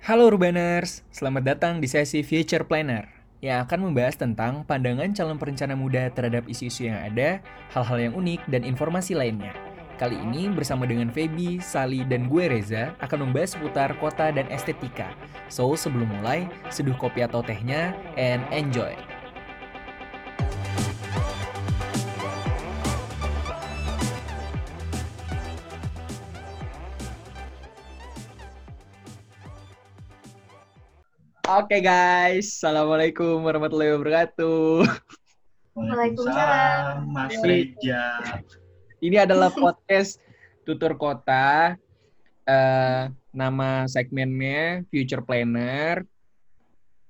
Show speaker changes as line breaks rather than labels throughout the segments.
Halo Urbaners, selamat datang di sesi Future Planner yang akan membahas tentang pandangan calon perencana muda terhadap isu-isu yang ada, hal-hal yang unik, dan informasi lainnya. Kali ini bersama dengan Feby, Sali, dan gue Reza akan membahas seputar kota dan estetika. So, sebelum mulai, seduh kopi atau tehnya, and enjoy! Oke guys, Assalamualaikum warahmatullahi wabarakatuh.
Waalaikumsalam, Mas Reja.
Ini adalah podcast Tutur Kota. Eh, nama segmennya Future Planner.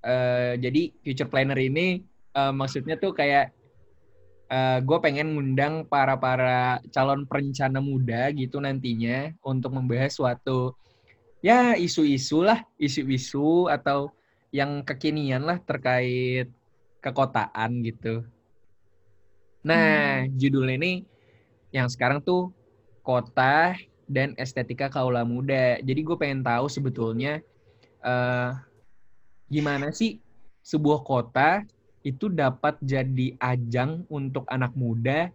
Eh, jadi Future Planner ini eh, maksudnya tuh kayak eh, gue pengen ngundang para para calon perencana muda gitu nantinya untuk membahas suatu ya isu-isu lah, isu-isu atau yang kekinian lah terkait kekotaan gitu. Nah, judul ini yang sekarang tuh kota dan estetika kaula muda. Jadi gue pengen tahu sebetulnya eh gimana sih sebuah kota itu dapat jadi ajang untuk anak muda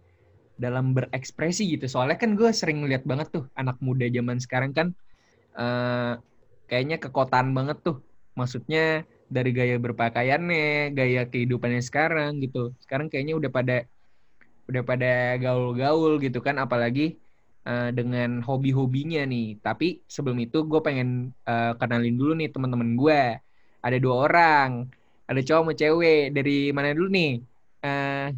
dalam berekspresi gitu. Soalnya kan gue sering ngeliat banget tuh anak muda zaman sekarang kan eh kayaknya kekotaan banget tuh. Maksudnya dari gaya berpakaiannya, gaya kehidupannya sekarang gitu. Sekarang kayaknya udah pada udah pada gaul-gaul gitu kan apalagi uh, dengan hobi-hobinya nih. Tapi sebelum itu gue pengen uh, kenalin dulu nih teman-teman gue. Ada dua orang. Ada cowok sama cewek. Dari mana dulu nih? Uh,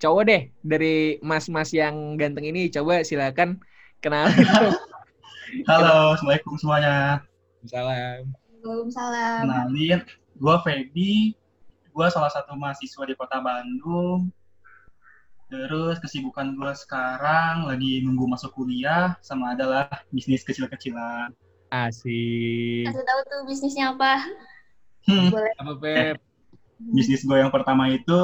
cowok deh dari mas-mas yang ganteng ini coba silakan kenalin.
Halo, Assalamualaikum semuanya.
Salam.
Waalaikumsalam.
Kenalin, gue Feby. Gue salah satu mahasiswa di kota Bandung. Terus kesibukan gue sekarang lagi nunggu masuk kuliah sama adalah bisnis kecil-kecilan.
Asik.
Kasih tahu tuh bisnisnya apa?
Hmm,
Boleh.
Apa Pep?
bisnis gue yang pertama itu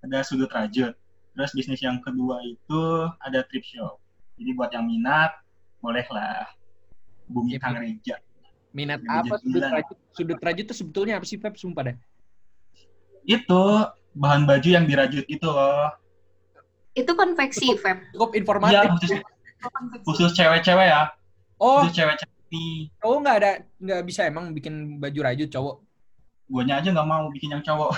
ada sudut rajut. Terus bisnis yang kedua itu ada trip shop. Jadi buat yang minat, bolehlah. Bumi Kang Reja.
Minat apa sudut rajut? Sudut rajut itu sebetulnya apa sih Pep? Sumpah dah.
Itu bahan baju yang dirajut itu loh.
Itu konveksi, Feb.
Cukup
Iya,
informatif.
khusus,
Konveksi.
khusus cewek-cewek ya.
Oh,
Khusus cewek-cewek nih.
cowok nggak ada nggak bisa emang bikin baju rajut cowok.
Guanya aja nggak mau bikin yang cowok.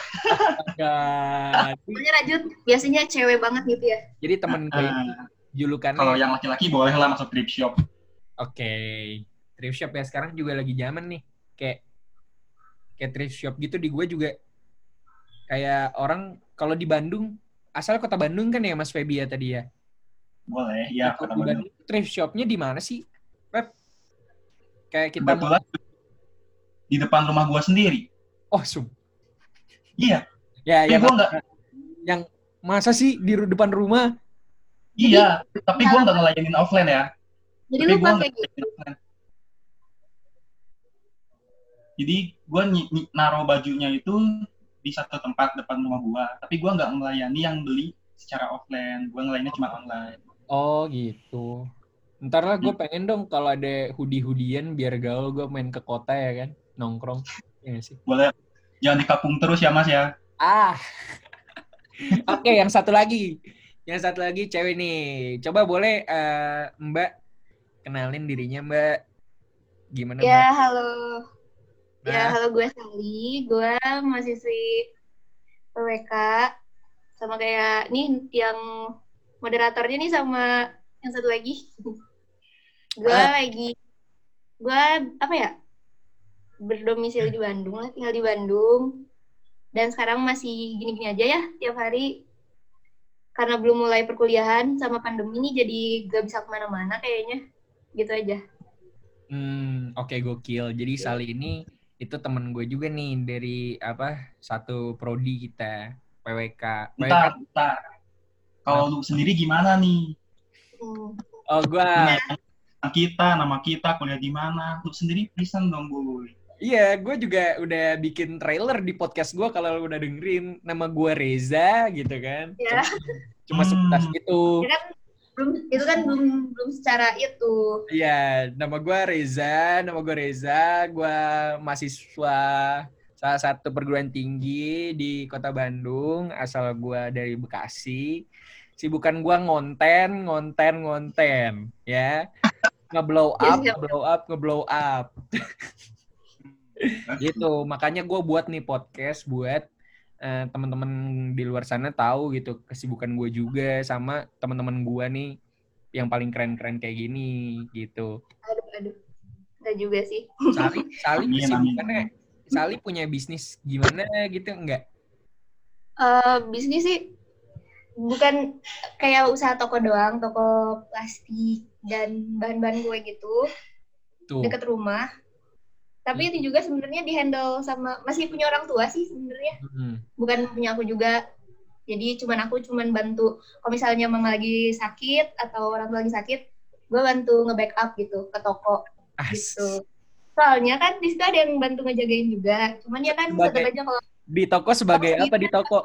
Pokoknya Rajut biasanya cewek banget gitu ya.
Jadi temen gue ini
Nah,
julukannya
kalau yang laki-laki bolehlah masuk thrift shop.
Oke. Thrift shop ya sekarang juga lagi zaman nih. Kayak kayak thrift shop gitu di gue juga kayak orang kalau di Bandung asal kota Bandung kan ya Mas Febi ya tadi ya.
Boleh, ya
Kalau
kota
di
Bandung.
Bandung thrift shopnya di mana sih? Pep? Kayak kita mau
Kebetulan di depan rumah gua sendiri.
Oh, sum.
Iya,
Ya,
tapi
ya
gua nggak,
yang masa sih di ru- depan rumah?
iya, tapi gua nggak ngelayanin offline ya.
Jadi
Tapi
lu pakai
nggak
gitu.
Jadi ny- naruh bajunya itu di satu tempat depan rumah gua, tapi gua nggak melayani yang beli secara offline. Gua ngelayaninnya cuma online.
Oh gitu. Ntar lah gue pengen dong kalau ada hoodie-hoodian biar gaul gue main ke kota ya kan. Nongkrong. Ya sih?
Boleh, jangan dikapung terus ya mas ya.
Ah. Oke, yang satu lagi. Yang satu lagi cewek nih. Coba boleh eh, Mbak kenalin dirinya Mbak. Gimana
Ya,
Mbak?
halo. Ya,
Nah.
halo gue Sally. Gue mahasiswi PWK. Sama kayak nih yang moderatornya nih sama yang satu lagi. gue
Ah.
lagi gue apa ya? berdomisili di Bandung lah, tinggal di Bandung. Dan sekarang masih gini-gini aja ya tiap hari. Karena belum mulai perkuliahan sama pandemi ini jadi gak bisa ke mana-mana kayaknya. Gitu aja.
Hmm, oke gokil. Jadi Sali ini itu temen gue juga nih dari apa satu prodi kita PWK.
Ntar. Kalau lu sendiri gimana nih?
Hmm.
Oh gue
Nama kita, nama kita, kuliah di mana? Lu sendiri present dong, boy.
Iya, gue juga udah bikin trailer di podcast gue kalau lu udah dengerin. Nama gue Reza gitu kan.
Ya.
Cuma
Hmm.
sebelas gitu.
Ya kan belum itu kan belum belum secara itu.
Iya, nama gue Reza, nama gue Reza, gue mahasiswa salah satu perguruan tinggi di kota Bandung, asal gue dari Bekasi. Sibukan gue ngonten, ngonten, ngonten, ya. Ngeblow
Ya,
up, ngeblow up, ngeblow up. gitu, makanya gue buat nih podcast buat eh, teman-teman di luar sana tahu gitu kesibukan gue juga sama teman-teman gue nih yang paling keren-keren kayak gini gitu.
Aduh, aduh. Enggak juga sih.
Sali, Sali kesibukannya,
amin.
Sali punya bisnis gimana gitu enggak?
Eh, bisnis sih bukan kayak usaha toko doang, toko plastik dan bahan-bahan gue gitu
Tuh.
deket rumah. Tapi itu juga sebenarnya dihandle sama masih punya orang tua sih sebenarnya.
Hmm.
Bukan punya aku juga. Jadi cuman aku cuman bantu kalau misalnya mama lagi sakit atau orang tua lagi sakit, gue bantu nge-backup gitu ke toko
As.
gitu. Soalnya kan di situ ada yang bantu ngejagain juga. Cuman ya kan
Sebagai-
tetap aja kalau
Di toko sebagai apa di toko?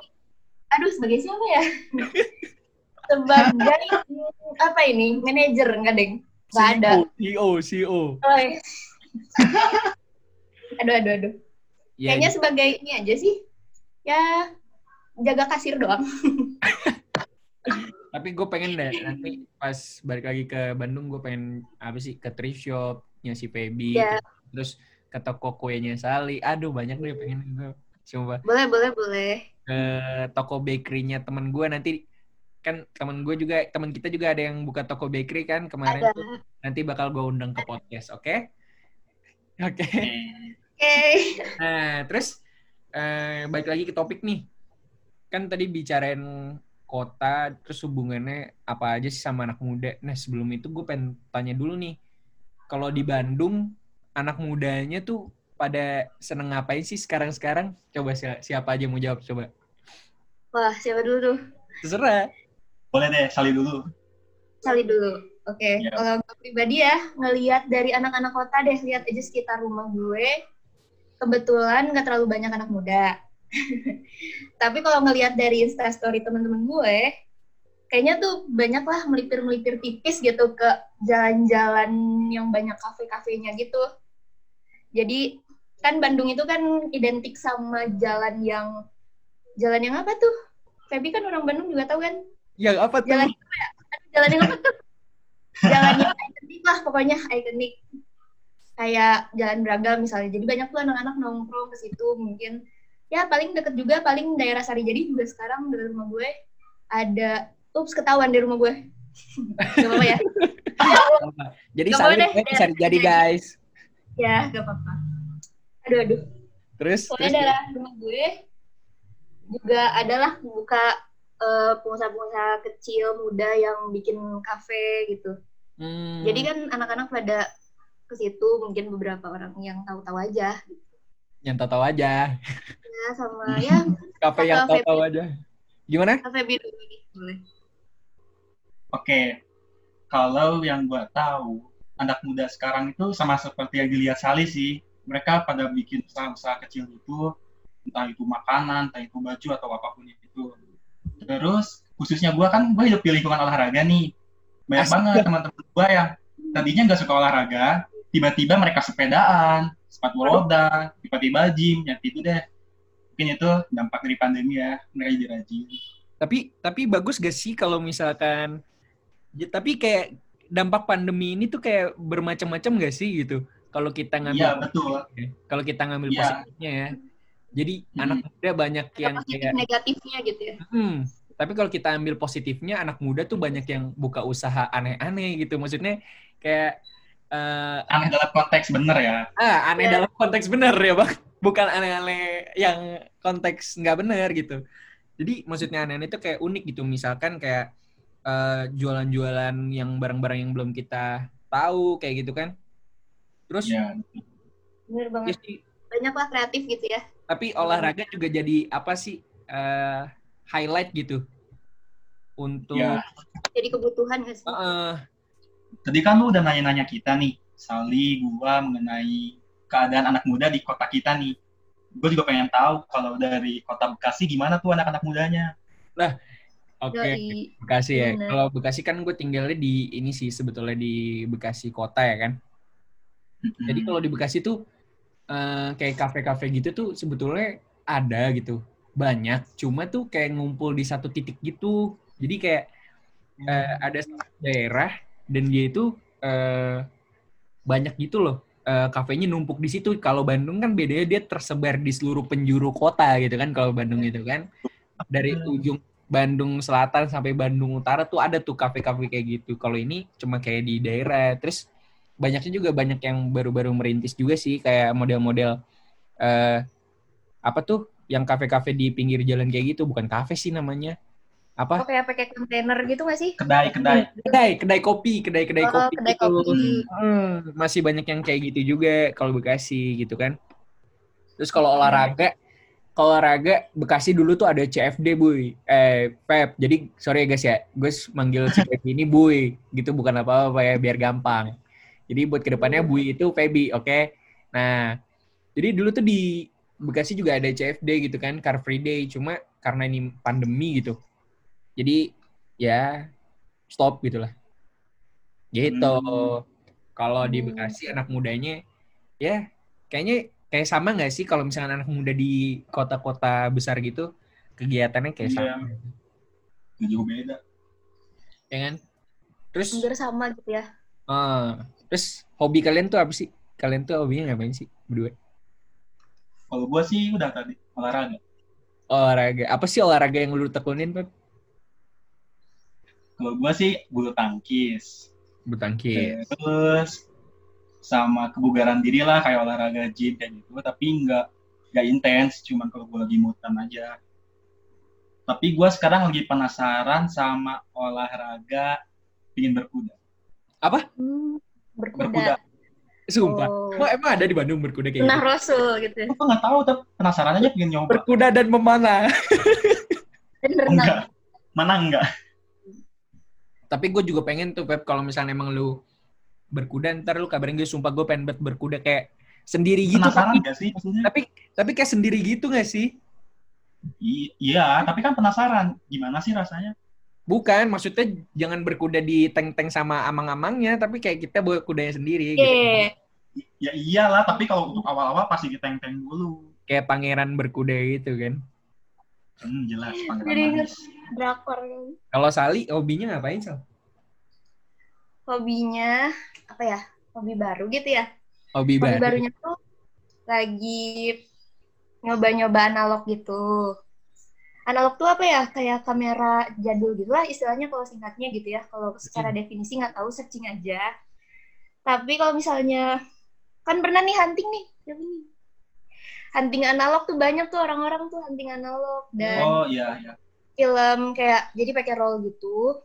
aduh sebagai siapa ya? sebagai mm, apa ini? Manajer enggak, Deng? Enggak ada.
CEO, CEO.
Oh, iya. aduh, aduh, aduh.
Ya,
Kayaknya sebagai ini aja sih. Ya jaga kasir doang.
tapi gue pengen deh nanti pas balik lagi ke Bandung gue pengen apa sih ke thrift shopnya si Feby
Ya.
terus ke toko kuenya Sali aduh banyak deh pengen gue coba
Boleh, boleh, boleh.
ke toko bakerynya temen gue nanti kan temen gue juga temen kita juga ada yang buka toko bakery kan kemarin
Ada.
tuh. nanti bakal gue undang ke podcast oke oke
Oke.
nah terus eh, balik lagi ke topik nih kan tadi bicarain kota terus hubungannya apa aja sih sama anak muda nah sebelum itu gue pengen tanya dulu nih kalau di Bandung anak mudanya tuh pada seneng ngapain sih sekarang-sekarang coba si- siapa aja mau jawab coba
Wah, siapa dulu tuh?
terserah
Boleh deh, Sali dulu.
Sali dulu. Oke,
Ya.
kalau gue pribadi ya, ngelihat dari anak-anak kota deh, lihat aja sekitar rumah gue. Kebetulan nggak terlalu banyak anak muda. Tapi kalau ngelihat dari instastory teman-teman gue, kayaknya tuh banyak lah melipir-melipir tipis gitu ke jalan-jalan yang banyak kafe-kafenya gitu. Jadi kan Bandung itu kan identik sama jalan yang jalan yang apa tuh? Feby kan orang Bandung juga tahu kan?
ya apa tuh
Jalan apa ya? Jalan yang apa tuh? Jalan yang ikonik lah pokoknya ikonik. Kayak jalan Braga misalnya. Jadi banyak tuh anak-anak nongkrong ke situ mungkin. Ya paling deket juga paling daerah Sarijadi juga sekarang dari rumah gue ada ups ketahuan di rumah gue. Gak apa-apa ya.
jadi
Gak
saling
boleh,
gue bisa jadi guys
Ya, gak apa-apa. Aduh, aduh.
terus
Pokoknya
terus
daerah rumah gue juga adalah buka eh, pengusaha-pengusaha kecil muda yang bikin kafe gitu.
Hmm,
Jadi kan anak-anak pada ke situ mungkin beberapa orang yang tahu-tahu aja
yang tahu-tahu aja
ya sama ya
kafe yang tahu-tahu aja gimana
kafe biru ini boleh.
Oke, kalau yang gue tahu, anak muda sekarang itu sama seperti yang dilihat Sali sih. Mereka pada bikin usaha-usaha kecil itu, entah itu makanan, entah itu baju, atau apa pun itu. Terus, khususnya gue kan, gue hidup di lingkungan olahraga nih. Banyak banget teman-teman gue yang tadinya nggak suka olahraga, tiba-tiba mereka sepedaan, sepatu roda, tiba-tiba gym, ya itu deh. Mungkin itu dampak dari pandemi ya, mereka jadi rajin.
tapi tapi bagus gak sih kalau misalkan ya, tapi kayak dampak pandemi ini tuh kayak bermacam-macam gak sih gitu kalau kita ngambil
Iya, betul.
ya. kalau kita ngambil
Iya.
positifnya ya jadi
Hmm.
anak muda banyak yang
positif
kayak
negatifnya gitu ya
hmm, tapi kalau kita ambil positifnya anak muda tuh banyak yang buka usaha aneh-aneh gitu maksudnya kayak eh,
Aneh dalam konteks bener ya.
ah aneh
Ya.
dalam konteks bener ya bang. Bukan aneh-aneh yang konteks nggak bener gitu. Jadi maksudnya aneh-aneh itu kayak unik gitu. Misalkan kayak eh, jualan-jualan yang barang-barang yang belum kita tahu kayak gitu kan. Terus
Ya,
bener
ya
banget
sih,
banyak lah kreatif gitu ya.
Tapi olahraga juga jadi apa sih eh, highlight gitu. Untuk
ya.
jadi kebutuhan gak sih?
Heeh.
Tadi kan lu udah nanya-nanya kita nih, Sali, gua mengenai keadaan anak muda di kota kita nih. Gue juga pengen tahu kalau dari kota Bekasi gimana tuh anak-anak mudanya.
Oke,
Yoi.
Bekasi ya. Kalau Bekasi kan gue tinggalnya di ini sih sebetulnya di Bekasi kota ya kan. Jadi kalau di Bekasi tuh eh, kayak kafe-kafe gitu tuh sebetulnya ada gitu. Banyak, cuma tuh kayak ngumpul di satu titik gitu. Jadi kayak eh, ada daerah dan dia itu eh, banyak gitu loh. Eh, kafenya numpuk di situ. Kalau Bandung kan bedanya dia tersebar di seluruh penjuru kota gitu kan. Kalau Bandung itu kan dari ujung Bandung Selatan sampai Bandung Utara tuh ada tuh kafe-kafe kayak gitu. Kalau ini cuma kayak di daerah. Terus banyaknya juga banyak yang baru-baru merintis juga sih kayak model-model eh apa tuh yang kafe-kafe di pinggir jalan kayak gitu bukan kafe sih namanya
Oh,
apa
kayak pakai kontainer gitu nggak sih?
kedai kedai
kedai kedai kopi kedai kedai
Oh,
kopi
kedai
gitu.
kopi.
Hmm, masih banyak yang kayak gitu juga kalau Bekasi gitu kan terus kalau olahraga kalau olahraga Bekasi dulu tuh ada CFD buy eh Pep jadi sorry ya guys ya gue manggil si Pep ini buy gitu bukan apa-apa ya biar gampang jadi buat ke depannya Bui itu Feby, oke? Nah, jadi dulu tuh di Bekasi juga ada CFD gitu kan, Car Free Day. Cuma karena ini pandemi gitu. Jadi ya stop gitu lah. Gitu.
Hmm.
Kalau di
Hmm.
Bekasi anak mudanya ya kayaknya kayak sama nggak sih kalau misalnya anak muda di kota-kota besar gitu kegiatannya kayak
Iya.
sama,
nggak jauh beda
ya kan? Terus
Hampir sama gitu ya.
Ah, terus hobi kalian tuh apa sih? Kalian tuh hobinya ngapain sih berdua?
kalau gua sih udah tadi olahraga
Olahraga. Apa sih olahraga yang lu tekunin, Pep?
Kalau gua sih bulu tangkis
Bulu tangkis.
terus sama kebugaran diri lah kayak olahraga gym kayak gitu tapi nggak nggak intens cuman kalau gue lagi mutan aja tapi gue sekarang lagi penasaran sama olahraga ingin berkuda
Hmm, berkuda.
berkuda
Sumpah.
Oh.
Emang, emang ada di Bandung berkuda kayak
Sunnah
gitu?
Rasul gitu.
gue nggak tahu tapi penasaran aja pengen nyoba
Berkuda dan memanah.
Enggak mana enggak
Tapi gue juga pengen tuh, Pep, kalau misalnya emang lu berkuda, ntar lu kabarin gue, sumpah gue pengen banget berkuda kayak sendiri gitu.
penasaran
Tapi,
nggak sih maksudnya
tapi, tapi kayak sendiri gitu gak sih?
I- iya tapi kan penasaran gimana sih rasanya
Bukan, maksudnya jangan berkuda di tank-tank sama amang-amangnya, tapi kayak kita bawa kudanya sendiri. Gitu.
Oke.
I- ya iyalah tapi kalau untuk awal-awal pasti diteng-teng dulu
Kayak pangeran berkuda gitu kan.
hmm, jelas pangeran
inget
manis
drakor.
Kalau Sali, hobinya ngapain, Sal?
Hobinya apa ya? Hobi baru gitu ya.
Hobi
Hobi
baru.
barunya tuh lagi nyoba-nyoba analog gitu. Analog tuh apa ya? Kayak kamera jadul gitu lah istilahnya kalau singkatnya gitu ya. Kalau secara definisi nggak tahu searching aja. Tapi kalau misalnya kan pernah nih hunting nih. Nih? Hunting analog tuh banyak tuh orang-orang tuh hunting analog dan
oh iya iya
film kayak jadi pakai roll gitu.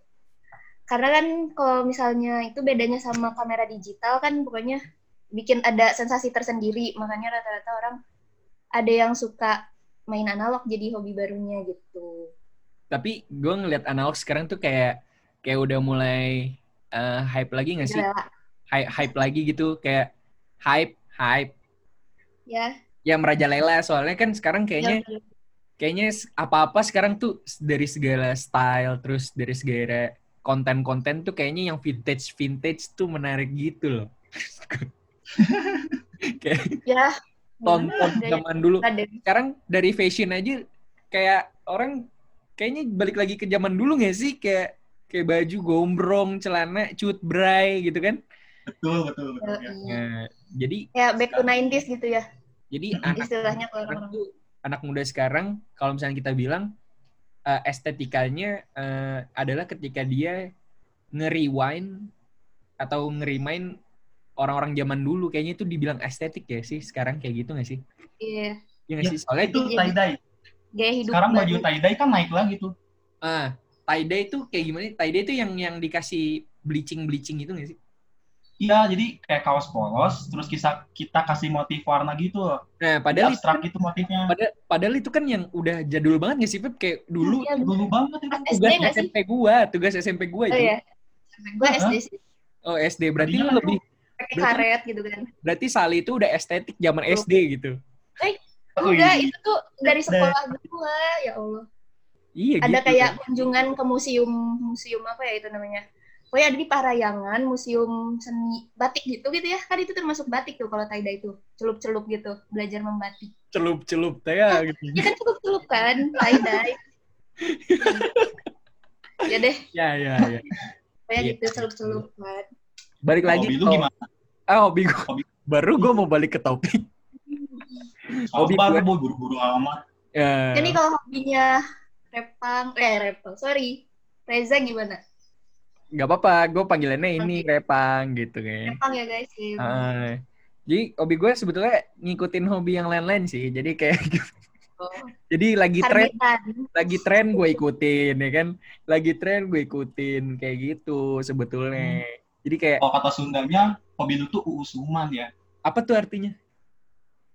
Karena kan kalau misalnya itu bedanya sama kamera digital kan pokoknya bikin ada sensasi tersendiri. Makanya rata-rata orang ada yang suka main analog jadi hobi barunya gitu.
Tapi gue ngeliat analog sekarang tuh kayak kayak udah mulai eh, hype lagi gak sih?
Gila.
Hype, hype lagi gitu kayak hype hype
Ya.
ya merajalela soalnya kan sekarang kayaknya
Ya,
kayaknya apa-apa sekarang tuh dari segala style terus dari segala konten-konten tuh kayaknya yang vintage vintage tuh menarik gitu loh. kayak
ya.
tonton zaman dulu.
ada.
Sekarang dari fashion aja kayak orang kayaknya balik lagi ke zaman dulu gak sih kayak kayak baju gombrong, celana, cut bray gitu kan.
betul betul betul ya.
Yoi.
Nah, jadi
Ya back to 90s gitu ya
jadi anak
istilahnya kalau orang.
tuh anak muda sekarang kalau misalnya kita bilang eh, estetikanya eh, adalah ketika dia nge-rewind atau nge-remind orang-orang zaman dulu kayaknya itu dibilang estetik ya sih sekarang kayak gitu gak sih?
Iya.
Iya gak
Ya,
sih? Soalnya
itu tie dye
Gaya hidup
sekarang baju tie dye kan naik lagi tuh
ah tie dye itu kayak gimana? Tie dye itu yang yang dikasih bleaching bleaching gitu gak sih?
Iya jadi kayak kaos polos terus kita kita kasih motif warna gitu loh
Nah
Jadi
padahal itu,
abstrak gitu motifnya
padahal, padahal itu kan yang udah jadul banget gak sih Pep? Kayak dulu
Iya,
dulu banget itu
SD
tugas
nggak sih?
SMP gua, tugas SMP gua
Oh
itu.
ya. Gue
Hah?
SD sih.
Oh SD berarti
Tadinya
lu
kan
lebih
Pakai karet gitu kan.
berarti Sali itu udah estetik zaman SD gitu.
Oh,
Enggak,
iya.
itu tuh dari sekolah gue, ya Allah.
Iya
ada
gitu.
kayak kunjungan ke museum museum apa ya itu namanya Pokoknya ada di Parayangan museum seni batik gitu gitu ya kan itu termasuk batik tuh kalau taida itu celup-celup gitu belajar membatik
celup-celup teh ya gitu.
ya kan celup-celup kan taida ya deh
Ya ya ya.
kayak
Iya.
gitu celup-celup kan
Balik lagi
Hobi lu gimana?
Ah, hobi gua.
Hobi.
Baru gue mau balik ke topik. Hobi gue-
boy, buru-buru amat.
Ya.
Ini kalau hobinya repang, eh repang, sorry. Reza gimana?
Gak apa-apa, gue panggilannya ini Repang gitu kan.
Repang ya guys. Ya.
Ah, jadi hobi gue sebetulnya ngikutin hobi yang lain-lain sih. Jadi kayak gitu.
Oh,
Jadi lagi tren, lagi tren gue ikutin ya kan. Lagi tren gue ikutin kayak gitu sebetulnya. Jadi kayak
Kalau kata Sundanya, hobi lu tuh uusuman ya.
apa tuh artinya?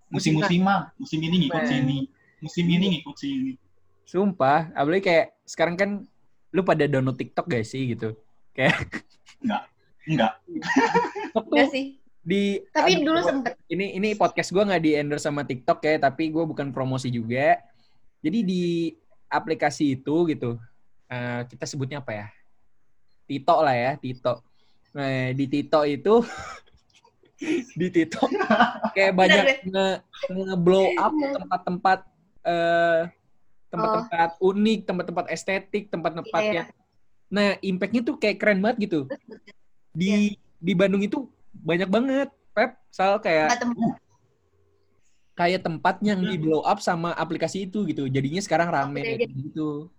Musim-musiman. Musim ini ngikut sini. Musim ini ngikut sini.
Sumpah, apalagi kayak sekarang kan lu pada download TikTok gak sih gitu? Kayak
Enggak.
Tuh
Enggak sih.
di
Tapi
aduh,
dulu sempet.
ini ini podcast gue nggak di endorse sama TikTok ya, tapi gue bukan promosi juga. Jadi di aplikasi itu gitu, eh, kita sebutnya apa ya? Tito lah ya, Tito. Nah di Tito itu, di Tito kayak banyak nge, nge blow up tempat-tempat eh, tempat-tempat unik, tempat-tempat estetik, tempat-tempat
Iya.
yang Nah, impact-nya tuh kayak keren banget gitu. Di di Bandung itu banyak banget, Pep. Soal kayak
tempat
kayak tempat yang di blow up sama aplikasi itu gitu. Jadinya sekarang rame
Iya,
kayak gitu.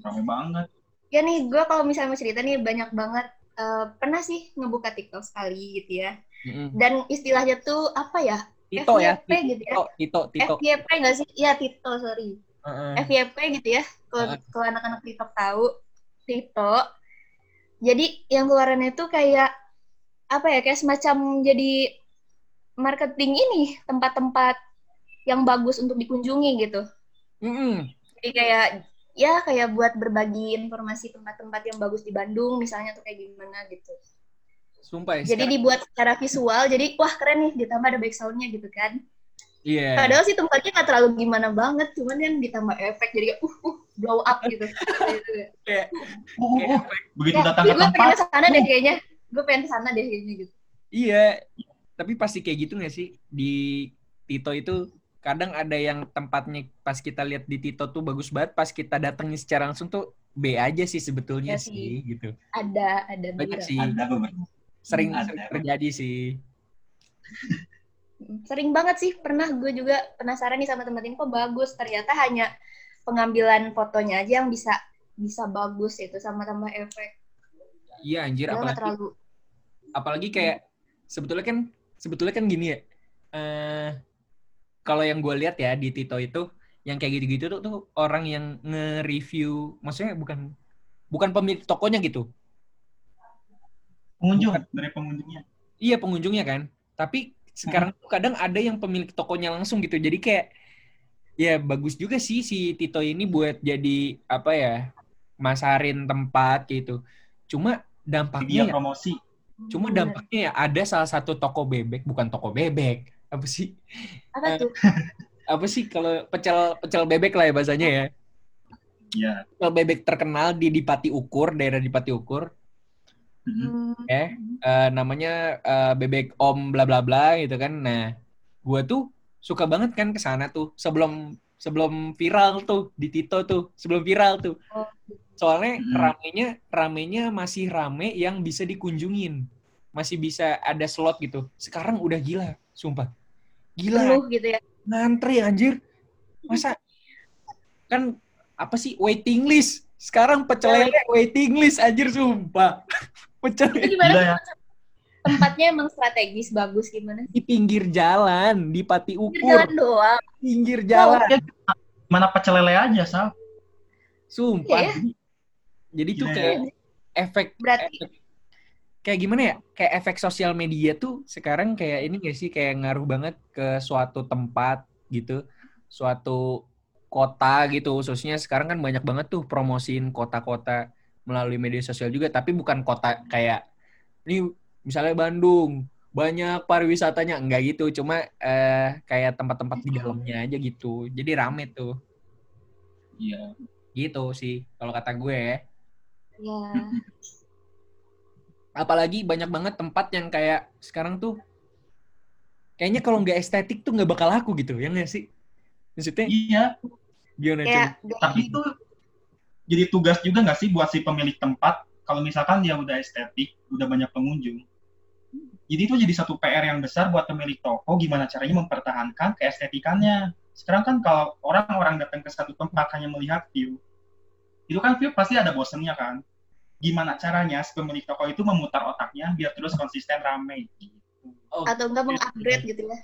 Rame banget.
Ya nih, gue kalau misalnya mau cerita nih banyak banget. eh, pernah sih ngebuka TikTok sekali gitu ya.
Mm-mm.
Dan istilahnya tuh apa ya?
Tito ya,
FYP gitu ya.
Tito, Tito.
FYP nggak sih? Iya, Tito, sorry.
Heeh.
FYP gitu ya. Kalau kalau anak-anak TikTok tahu, Tito. Jadi yang keluarannya tuh kayak apa ya? Kayak semacam jadi marketing ini tempat-tempat yang bagus untuk dikunjungi gitu.
Mm-mm.
Jadi kayak ya kayak buat berbagi informasi tempat-tempat yang bagus di Bandung misalnya tuh kayak gimana gitu.
Sumpah ya.
Jadi
sekarang-
dibuat secara visual, jadi wah keren nih ditambah ada backsoundnya gitu kan.
Iya.
Padahal sih tempatnya nggak terlalu gimana banget, cuman kan ditambah efek jadi kayak, uh uh blow up gitu.
Kayak
Uh, uh, uh. Begitu
Ya,
datang ke
gue pengen
tempat,
ke sana deh kayaknya. Gue pengen ke sana deh kayaknya gitu.
Iya, tapi pasti kayak gitu nggak sih di Tito itu kadang ada yang tempatnya pas kita lihat di Tito tuh bagus banget, pas kita datengin secara langsung tuh B aja sih sebetulnya
Iya sih.
sih gitu.
Ada, ada
Banyak sih,
ada beberapa.
sering,
Ada.
sering terjadi sih.
Sering banget sih, pernah gue juga penasaran nih sama tempat ini kok bagus. Ternyata hanya pengambilan fotonya aja yang bisa bisa bagus itu sama tambah efek.
Iya anjir,
Dia
apalagi
terlalu
apalagi kayak sebetulnya kan sebetulnya kan gini ya. eh kalau yang gue lihat ya di Tito itu yang kayak gitu-gitu tuh, tuh orang yang nge-review, maksudnya bukan bukan pemilik tokonya gitu.
Pengunjung, dari pengunjungnya.
Iya pengunjungnya kan. Tapi sekarang tuh kadang ada yang pemilik tokonya langsung gitu. Jadi kayak ya bagus juga sih si Tito ini buat jadi apa ya masarin tempat gitu. Cuma dampaknya ya,
promosi.
cuma
Bener.
dampaknya ya ada salah satu toko bebek bukan toko bebek apa sih
apa tuh?
apa sih kalau pecel pecel bebek lah ya bahasanya ya
Iya.
pecel bebek terkenal di Dipati Ukur daerah Dipati Ukur.
Hmm.
eh eh, namanya eh, bebek om bla bla bla gitu kan. Nah gue tuh suka banget kan ke sana tuh sebelum sebelum viral tuh di Tito tuh sebelum viral tuh.
Oh.
soalnya
Mm.
ramenya ramenya masih rame yang bisa dikunjungin. Masih bisa ada slot gitu. Sekarang udah gila sumpah. Gila.
Gitu ya.
ngantri anjir. Masa? Kan apa sih waiting list? Sekarang pecel lele. waiting list anjir sumpah pecel
Itu gimana?
Gila ya.
Tempatnya emang strategis bagus gimana?
di pinggir jalan di Pati
Pinggir
Ukur
jalan doang.
pinggir jalan
Ya, mana pecel lele aja, Sal.
sumpah
Iya ya?
jadi, tuh
Gila ya.
kayak efek
Berarti
efek- kayak gimana ya kayak efek sosial media tuh sekarang kayak ini gak sih kayak ngaruh banget ke suatu tempat gitu suatu kota gitu khususnya sekarang kan banyak banget tuh promosiin kota-kota melalui media sosial juga tapi bukan kota kayak ini misalnya Bandung banyak pariwisatanya enggak gitu cuma eh, kayak tempat-tempat di dalamnya aja gitu jadi rame tuh
Iya.
Gitu sih kalau kata gue ya.
Ya.
Apalagi banyak banget tempat yang kayak sekarang tuh kayaknya kalau nggak estetik tuh nggak bakal laku gitu ya nggak sih? Maksudnya
Iya,
gimana coba?
tapi itu jadi tugas juga nggak sih buat si pemilik tempat kalau misalkan dia udah estetik, udah banyak pengunjung. Jadi itu jadi satu PR yang besar buat pemilik toko gimana caranya mempertahankan keestetikannya. Sekarang kan kalau orang-orang datang ke satu tempat hanya melihat view, itu kan view pasti ada bosennya kan. Gimana caranya si pemilik toko itu memutar otaknya biar terus konsisten rame gitu.
Oh,
atau enggak mengupgrade gitu ya.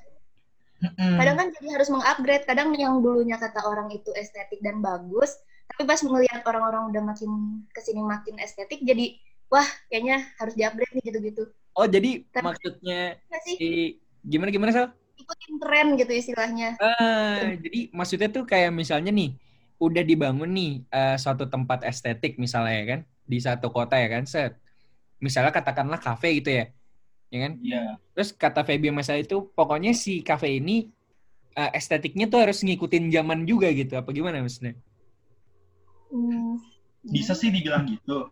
Hmm.
Kadang kan jadi harus mengupgrade. Kadang yang dulunya kata orang itu estetik dan bagus, tapi pas melihat orang-orang udah makin ke sini makin estetik, jadi wah kayaknya harus diupgrade nih gitu-gitu.
oh jadi
Tapi-
maksudnya
Nggak sih?
si gimana gimana Sal?
Ikutin tren gitu istilahnya.
Ah, jadi maksudnya tuh kayak misalnya nih, udah dibangun nih eh, suatu tempat estetik misalnya ya kan, di satu kota ya kan, set. Misalnya katakanlah kafe gitu ya, ya kan?
Iya.
Terus kata Feby Masa itu, pokoknya si kafe ini eh, estetiknya tuh harus ngikutin zaman juga gitu, apa gimana maksudnya?
Hmm.
bisa sih dibilang gitu.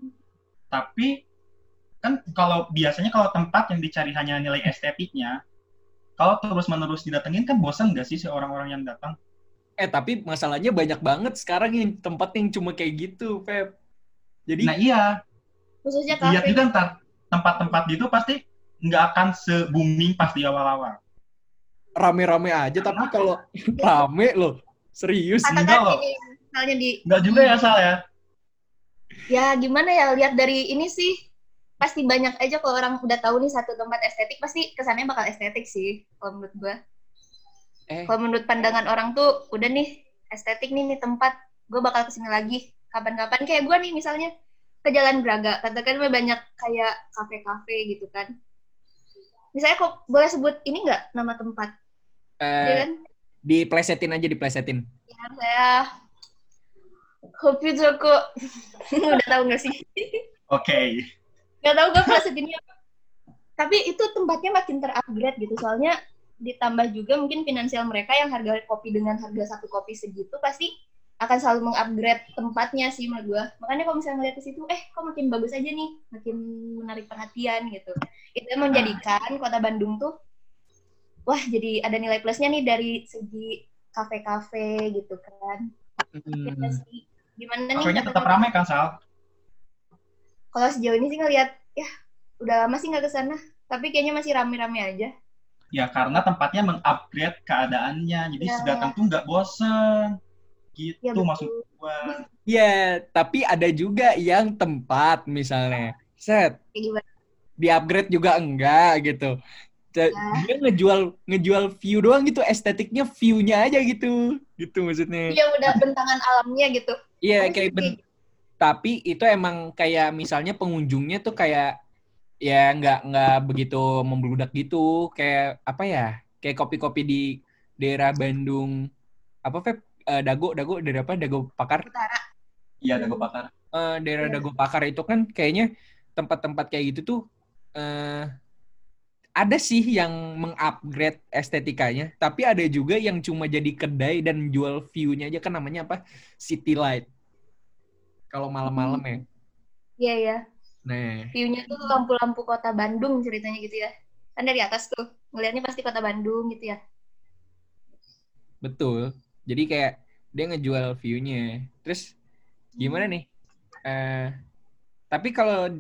Tapi kan kalau biasanya kalau tempat yang dicari hanya nilai estetiknya, kalau terus-menerus didatengin kan bosan nggak sih si orang-orang yang datang?
Eh tapi masalahnya banyak banget sekarang yang tempat yang cuma kayak gitu, Feb. Jadi
Nah iya,
Khususnya
lihat
kafe.
juga ntar tempat-tempat gitu pasti nggak akan se-booming pas di awal-awal.
rame-rame aja, tapi kalau rame loh, serius.
Katakan
enggak loh.
ini misalnya di
Nggak juga ya Sal ya?
ya gimana ya lihat dari ini sih. Pasti banyak aja kalau orang udah tahu nih satu tempat estetik pasti kesannya bakal estetik sih kalau menurut gua.
Eh,
kalau menurut pandangan orang tuh udah nih estetik nih nih tempat. Gue bakal ke sini lagi. Kapan-kapan kayak gua nih misalnya ke Jalan Braga. Katakan banyak kayak kafe-kafe gitu kan. Misalnya kok boleh sebut ini nggak nama tempat? Ya
eh,
kan?
diplesetin aja, diplesetin.
ya saya Kopi Joko udah tahu nggak sih?
Oke.
nggak tahu gue plesetinnya apa tapi itu tempatnya makin terupgrade gitu. Soalnya ditambah juga mungkin finansial mereka yang harga kopi dengan harga satu kopi segitu pasti akan selalu mengupgrade tempatnya sih menurut gue makanya kalau misalnya ngeliat ke situ eh kok makin bagus aja nih? Makin menarik perhatian gitu. Itu yang menjadikan kota Bandung tuh wah jadi ada nilai plusnya nih dari segi kafe-kafe gitu kan.
Hmm.
Ya sih. Gimana nih
Kafenya tetap
kata-kata-
ramai kan Sal?
kalau sejauh ini sih ngeliat ya udah lama sih nggak ke sana tapi kayaknya masih rame-rame aja
Ya karena tempatnya mengupgrade keadaannya, jadi
Ya.
datang tuh nggak bosen. Gitu
ya betul.
maksud gua.
Ya, tapi ada juga yang tempat misalnya, set
gimana
di-upgrade juga enggak gitu. Ca-
Ya.
Dia ngejual ngejual view doang gitu, estetiknya view-nya aja gitu. Gitu maksudnya.
dia udah bentangan alamnya gitu
Iya,
Tapi
kayak ben- tapi itu emang kayak misalnya pengunjungnya tuh kayak ya nggak nggak begitu membludak gitu, kayak apa ya? Kayak kopi-kopi di daerah Bandung apa Feb? Eh, Dago, Dago dari apa? Dago Pakar.
utara
Iya, ada gua bakar.
Eh, daerah
Iya.
Dago Pakar itu kan kayaknya tempat-tempat kayak gitu tuh eh ada sih yang mengupgrade estetikanya, tapi ada juga yang cuma jadi kedai dan jual view-nya aja kan namanya apa? City Light. Kalau malam-malam ya.
iya ya
Nah,
viewnya tuh lampu-lampu kota Bandung ceritanya gitu ya kan dari atas tuh ngelihatnya pasti kota Bandung gitu ya
betul. Jadi kayak dia ngejual view-nya. Terus gimana nih? Eh tapi kalau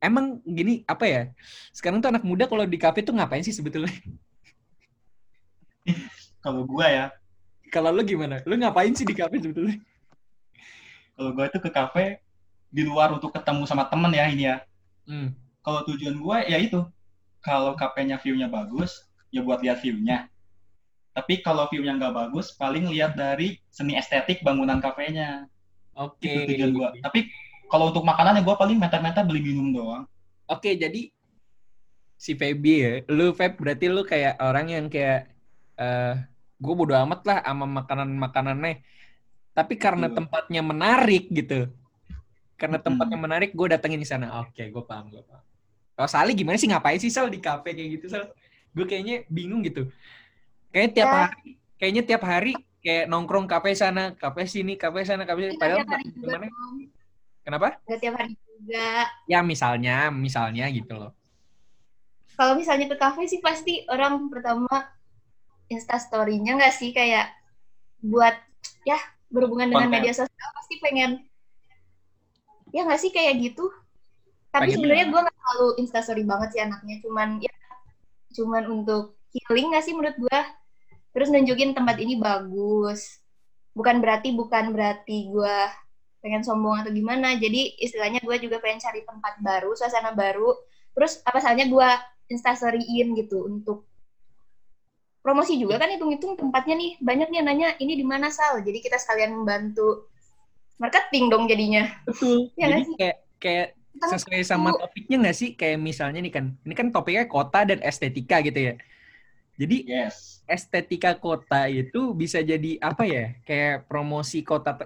emang gini apa ya? Sekarang tuh anak muda kalau di kafe tuh ngapain sih sebetulnya?
Kalau gua ya,
Kalau lu gimana? Lu ngapain sih di kafe sebetulnya?
kalau gua itu ke kafe di luar untuk ketemu sama temen ya ini ya.
Hmm.
Kalau tujuan gua ya itu, kalau kafenya view-nya bagus, ya buat lihat view-nya. Tapi kalau view-nya nggak bagus, paling lihat dari seni estetik bangunan kafenya.
Oke.
Itu tujuan gua. Tapi kalau untuk makanan ya gua paling meta-meta beli minum doang.
Oke, jadi si Feby ya, lu Feb berarti lu kayak orang yang kayak eh gue bodo amat lah sama makanan-makanannya. Tapi karena
Betul.
tempatnya menarik gitu. Karena
Hmm.
tempatnya menarik, gue datengin di sana. Oke, gue paham, gue paham. Kalau Sali gimana sih ngapain sih Sal di kafe kayak gitu Sal? Gue kayaknya bingung gitu. Kayaknya tiap
Ya.
hari, kayaknya tiap hari kayak nongkrong kafe sana, kafe sini, kafe sana, kafe sini. Padahal gimana? Kenapa?
Nggak tiap hari juga.
Ya misalnya, misalnya gitu loh.
Kalau misalnya ke kafe sih pasti orang pertama Insta story-nya nggak sih kayak buat ya berhubungan dengan
Konten.
media sosial pasti pengen ya nggak sih kayak gitu. Tapi sebenarnya gue nggak terlalu Insta story banget sih anaknya, cuman ya cuman untuk healing nggak sih menurut gue. Terus nunjukin tempat ini bagus. Bukan berarti bukan berarti gue pengen sombong atau gimana. Jadi istilahnya gue juga pengen cari tempat baru, suasana baru. Terus apa salahnya gue instastoryin gitu untuk promosi juga kan hitung-hitung tempatnya nih banyak nih yang nanya ini di mana Sal jadi kita sekalian membantu marketing dong jadinya
Betul.
Iya nggak
Jadi
sih?
kayak kayak sesuai sama topiknya nggak sih? Kayak misalnya nih kan, ini kan topiknya kota dan estetika gitu ya. Jadi
Yes.
estetika kota itu bisa jadi apa ya? Kayak promosi kota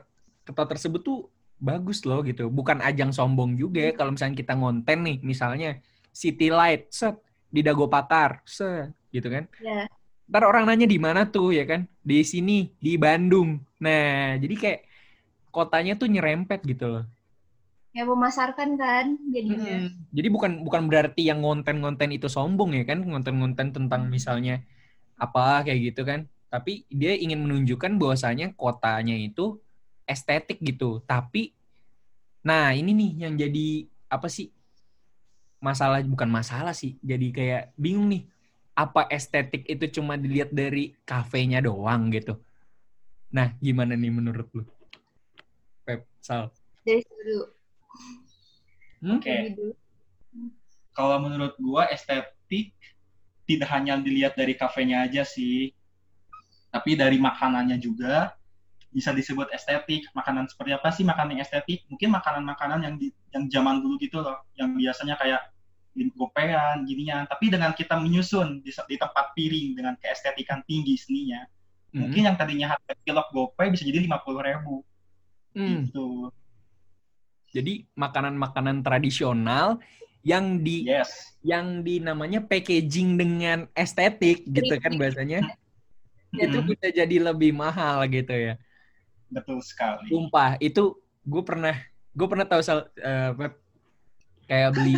kota tersebut tuh bagus loh gitu. Bukan ajang sombong juga ya. kalau misalnya kita ngonten nih, misalnya City Light, set di Dago Pakar, set gitu kan.
ya
Ntar orang nanya di mana tuh ya kan? Di sini, di Bandung. Nah, jadi kayak kotanya tuh nyerempet gitu loh.
ya memasarkan kan jadinya
Mm-mm. Jadi bukan bukan berarti yang ngonten-ngonten itu sombong ya kan, ngonten-ngonten tentang misalnya apa kayak gitu kan. Tapi dia ingin menunjukkan bahwasanya kotanya itu estetik gitu. Tapi nah ini nih yang jadi apa sih? Masalah bukan masalah sih. Jadi kayak bingung nih. Apa estetik itu cuma dilihat dari kafenya doang gitu. Nah, gimana nih menurut lu? Pep, Sal.
dari dulu
Hmm?
Oke.
dari dulu
Kalau menurut gua estetik tidak hanya dilihat dari kafenya aja sih, tapi dari makanannya juga bisa disebut estetik. Makanan seperti apa sih makanan yang estetik? Mungkin makanan-makanan yang di, yang zaman dulu gitu loh, yang biasanya kayak gopean, ginian. Tapi dengan kita menyusun di, di tempat piring dengan keestetikan tinggi seninya,
Hmm.
mungkin yang tadinya harga kilok gope bisa jadi lima puluh ribu
Hmm.
gitu.
Jadi makanan-makanan tradisional yang di
Yes.
yang di namanya packaging dengan estetik gitu kan bahasanya. Itu
Hmm.
bisa jadi lebih mahal gitu ya.
Betul sekali.
Sumpah, itu gue pernah gue pernah tahu sal, eh, Pep, kayak beli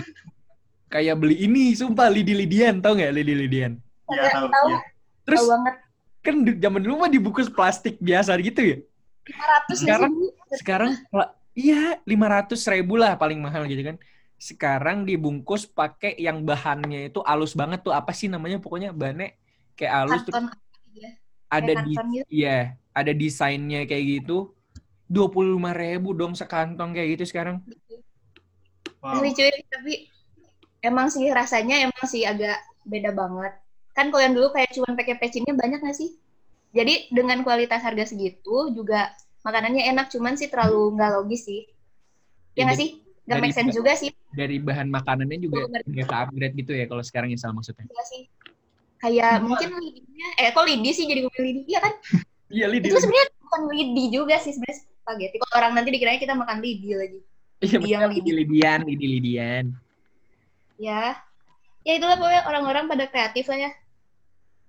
kayak beli ini sumpah lidi-lidian tau nggak lidi-lidian
Ya, tahu.
tahu
ya.
terus
tahu banget
kan zaman dulu mah dibungkus plastik biasa gitu ya
500
Sekarang-
Bu?
sekarang iya 500 ribu lah paling mahal gitu kan sekarang dibungkus pakai yang bahannya itu halus banget tuh apa sih namanya pokoknya bahannya kayak
karton gitu ya
ada di
gitu
iya ada desainnya kayak gitu dua puluh lima ribu dong sekantong kayak gitu sekarang
Wow.
Cuy, tapi emang sih rasanya emang sih agak beda banget. Kan kalau yang dulu kayak cuman pakai pecinnya banyak nggak sih? Jadi dengan kualitas harga segitu juga makanannya enak, cuman sih terlalu nggak logis sih. Ya nggak sih? Nggak make sense juga sih.
dari bahan makanannya juga ke upgrade gitu ya kalau sekarang ya salah maksudnya
Nggak sih. Kayak mungkin lidinya, eh kok lidi sih jadi ngomongin lidi? Iya kan?
iya lidi
Itu sebenarnya bukan lidi juga sih sebenarnya spaghetti. Kalau orang nanti dikiranya kita makan lidi lagi.
iya
lidi yang lidi.
lidi lidian lidi lidian
Ya. Ya itulah pokoknya orang-orang pada kreatif lah ya.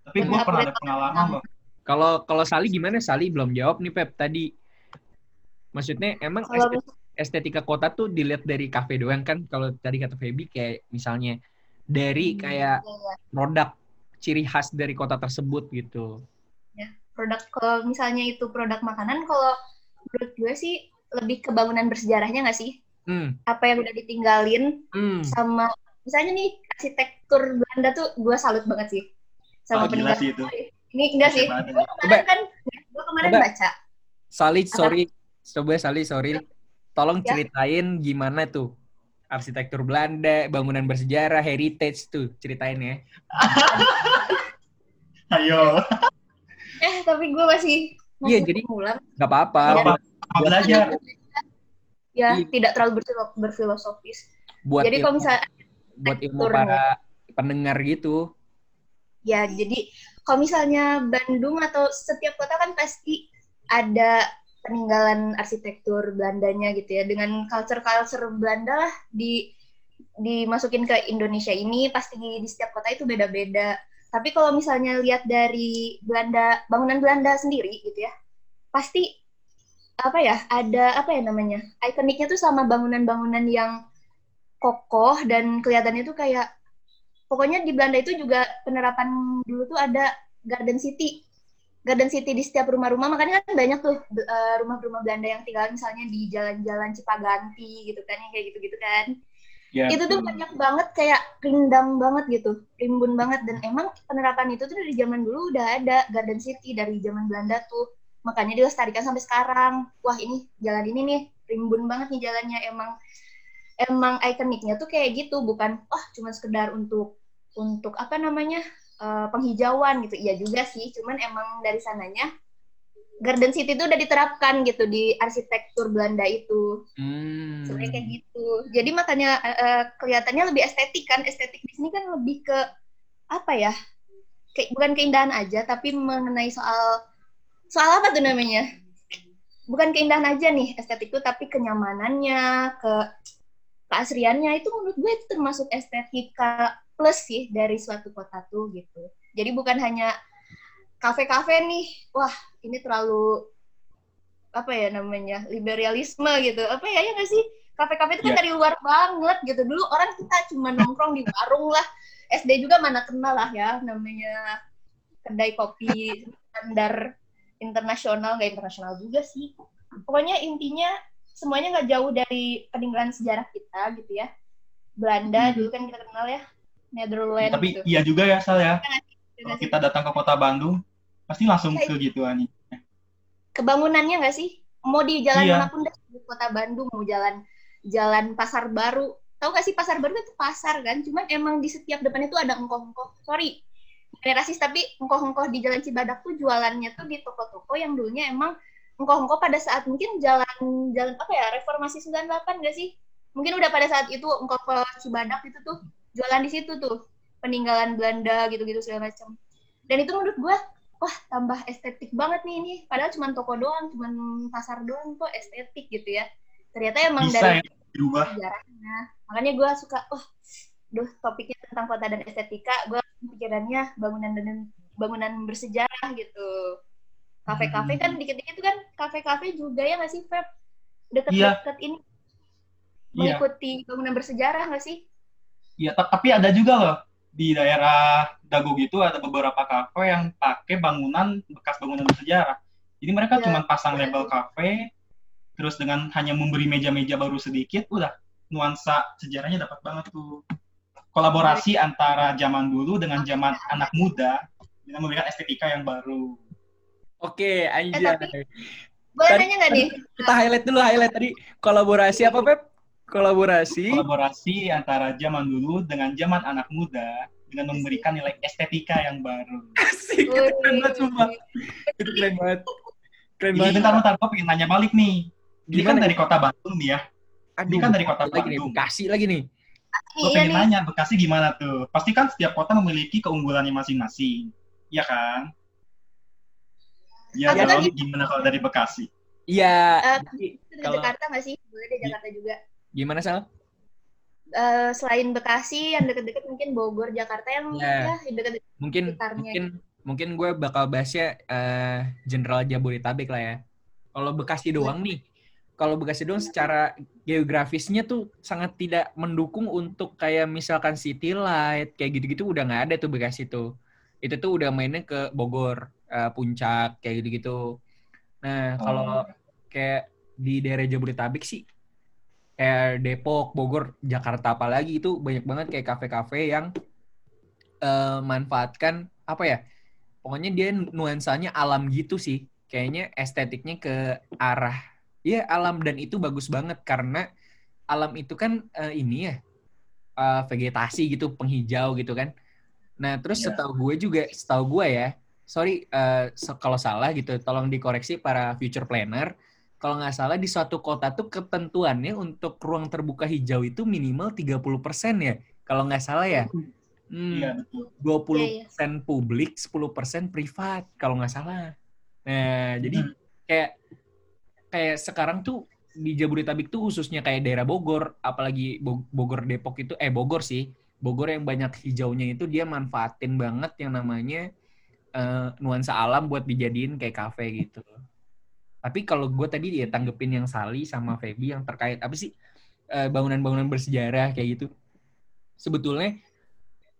Tapi gue pernah ada pengalaman loh.
kalau kalau Sali gimana Sali belum jawab nih Pep tadi maksudnya emang
Kalau
estet- estetika kota tuh dilihat dari kafe doang kan kalau tadi kata Feby kayak misalnya dari kayak
Ya,
produk ciri khas dari kota tersebut gitu.
Produk kalau misalnya itu produk makanan kalau menurut gue sih lebih ke bangunan bersejarahnya nggak sih?
Hmm.
Apa yang udah ditinggalin
hmm.
sama misalnya nih arsitektur Belanda tuh gue salut banget sih sama
Oh,
peninggalan
sih itu.
ini enggak sih. Gue
ini.
kemarin kan gue kemarin
Coba.
baca.
Sali sorry. Coba Sali sorry. Tolong
Ya.
ceritain gimana tuh arsitektur Belanda bangunan bersejarah heritage tuh ceritain ya.
Ayo,
eh tapi gue masih
Iya, jadi-
ngulang
nggak apa-apa.
Belajar.
ya
Iya.
tidak terlalu berfilo- berfilosofis.
Buat
jadi kalau misalnya
buat ilmu para pendengar gitu.
Ya, jadi kalau misalnya Bandung atau setiap kota kan pasti ada peninggalan arsitektur Belandanya gitu ya. Dengan culture-culture Belanda lah di dimasukin ke Indonesia ini pasti di, di setiap kota itu beda-beda. Tapi kalau misalnya lihat dari Belanda, bangunan Belanda sendiri gitu ya, pasti apa ya ada apa ya namanya ikoniknya tuh sama bangunan-bangunan yang kokoh dan kelihatannya tuh kayak pokoknya di Belanda itu juga penerapan dulu tuh ada garden city garden city di setiap rumah-rumah makanya kan banyak tuh uh, rumah-rumah Belanda yang tinggal misalnya di jalan-jalan Cipaganti gitu kan yang kayak gitu-gitu kan Ya, itu tuh banyak banget kayak rindang banget gitu, rimbun banget dan emang penerapan itu tuh dari zaman dulu udah ada Garden City dari zaman Belanda tuh. Makanya dilestarikan sampai sekarang. Wah, ini jalan ini nih rimbun banget nih jalannya emang emang ikoniknya tuh kayak gitu, bukan oh cuma sekedar untuk untuk apa namanya? Uh, penghijauan gitu. Iya juga sih, cuman emang dari sananya Garden City itu udah diterapkan gitu di arsitektur Belanda itu. Hmm. Sebenarnya kayak gitu. Jadi makanya uh, kelihatannya lebih estetik kan. Estetik di sini kan lebih ke apa ya? Kayak bukan keindahan aja, tapi mengenai soal soal apa tuh namanya? Bukan keindahan aja nih estetik itu, tapi kenyamanannya, ke keasriannya itu menurut gue itu termasuk estetika plus sih dari suatu kota tuh gitu. Jadi bukan hanya kafe-kafe nih, wah ini terlalu apa ya namanya liberalisme gitu, apa ya ya nggak sih? Kafe-kafe itu kan yeah. dari luar banget gitu. Dulu orang kita cuma nongkrong di warung lah. SD juga mana kenal lah ya namanya kedai kopi standar internasional nggak internasional juga sih. Pokoknya intinya semuanya nggak jauh dari peninggalan sejarah kita gitu ya. Belanda hmm. dulu kan kita kenal ya, Netherlands.
Tapi gitu. iya juga ya Sal ya. Kalau kita datang ke kota Bandung, pasti langsung ke gituan nih.
Kebangunannya nggak sih? Mau di jalan iya. mana pun deh, di kota Bandung, mau jalan jalan pasar baru. Tahu nggak sih pasar baru itu pasar kan? Cuman emang di setiap depan itu ada engkoh-engkoh. Sorry, rasis tapi engkoh-engkoh di jalan Cibadak tuh jualannya tuh di toko-toko yang dulunya emang engkoh-engkoh pada saat mungkin jalan jalan apa ya reformasi 98 gak sih? Mungkin udah pada saat itu engkoh ke Cibadak itu tuh jualan di situ tuh peninggalan Belanda gitu-gitu segala macam. Dan itu menurut gue wah tambah estetik banget nih ini padahal cuma toko doang cuma pasar doang kok estetik gitu ya ternyata emang Bisa dari ya, sejarahnya makanya gue suka wah duh topiknya tentang kota dan estetika gue pikirannya bangunan dan bangunan bersejarah gitu kafe-kafe kan hmm. dikit-dikit kan kafe-kafe juga ya nggak sih Feb deket-deket iya. ini iya. mengikuti iya. bangunan bersejarah nggak sih
Iya, tapi ada juga loh di daerah Dago gitu ada beberapa kafe yang pakai bangunan bekas bangunan bersejarah. Jadi mereka ya. cuma pasang label kafe, terus dengan hanya memberi meja-meja baru sedikit, udah nuansa sejarahnya dapat banget tuh. Kolaborasi ya. antara zaman dulu dengan zaman anak muda dengan memberikan estetika yang baru.
Oke, Anja. Eh, tapi,
boleh tadi, nanya nggak nih?
Kita highlight dulu, highlight tadi kolaborasi apa, Pep? Kolaborasi.
Kolaborasi antara zaman dulu dengan zaman anak muda dengan memberikan nilai estetika yang baru.
Asik, itu keren banget cuma. Itu keren banget.
Keren banget. Bentar, bentar, gue pengen nanya balik nih. Ini kan dari kota Bandung nih ya. Aduh, ini kan dari kota lagi Bandung.
Nih, Bekasi lagi nih.
Gue pengen iya nanya, Bekasi gimana tuh? Pasti kan setiap kota memiliki keunggulannya masing-masing. Iya kan? Iya dong, gimana kalau dari Bekasi?
Iya.
Uh, kalau Jakarta nggak sih? Boleh deh Jakarta juga.
Gimana Sal?
Uh, selain Bekasi yang deket-deket mungkin Bogor, Jakarta yang yeah. ya deket-deket
mungkin mungkin mungkin gue bakal bahasnya uh, General Jabodetabek lah ya. Kalau Bekasi iya. doang nih, kalau Bekasi doang secara geografisnya tuh sangat tidak mendukung untuk kayak misalkan City Light kayak gitu-gitu udah nggak ada tuh Bekasi tuh. Itu tuh udah mainnya ke Bogor, uh, Puncak kayak gitu-gitu. Nah kalau oh. kayak di daerah Jabodetabek sih kayak Depok, Bogor, Jakarta apalagi itu banyak banget kayak kafe-kafe yang uh, manfaatkan apa ya? Pokoknya dia nuansanya alam gitu sih. Kayaknya estetiknya ke arah ya alam dan itu bagus banget karena alam itu kan uh, ini ya uh, vegetasi gitu, penghijau gitu kan. Nah, terus yeah. setahu gue juga, setahu gue ya, sorry uh, kalau salah gitu, tolong dikoreksi para future planner kalau nggak salah di suatu kota tuh ketentuannya untuk ruang terbuka hijau itu minimal 30% ya. Kalau nggak salah ya. Hmm, betul. 20% ya, ya. publik, 10% privat kalau nggak salah. Nah, jadi hmm. kayak kayak sekarang tuh di Jabodetabek tuh khususnya kayak daerah Bogor, apalagi Bogor Depok itu eh Bogor sih. Bogor yang banyak hijaunya itu dia manfaatin banget yang namanya uh, nuansa alam buat dijadiin kayak kafe gitu. Tapi kalau gue tadi ya tanggepin yang Sali sama Feby yang terkait apa sih eh, bangunan-bangunan bersejarah kayak gitu. Sebetulnya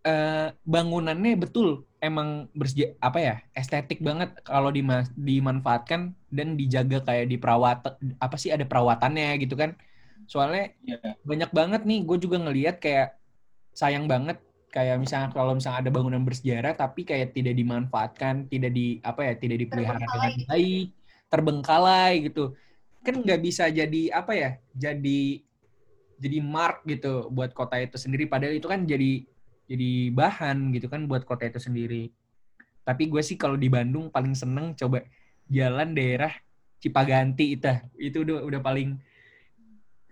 eh, bangunannya betul emang berseja apa ya estetik banget kalau dima- dimanfaatkan dan dijaga kayak di perawat apa sih ada perawatannya gitu kan. Soalnya
Iya.
banyak banget nih gue juga ngelihat kayak sayang banget kayak misalnya kalau misalnya ada bangunan bersejarah tapi kayak tidak dimanfaatkan tidak di apa ya tidak dipelihara dengan baik terbengkalai gitu. Kan nggak bisa jadi apa ya jadi jadi mark gitu buat kota itu sendiri. Padahal itu kan jadi jadi bahan gitu kan buat kota itu sendiri. Tapi gue sih kalau di Bandung paling seneng coba jalan daerah Cipaganti itu. Itu udah udah paling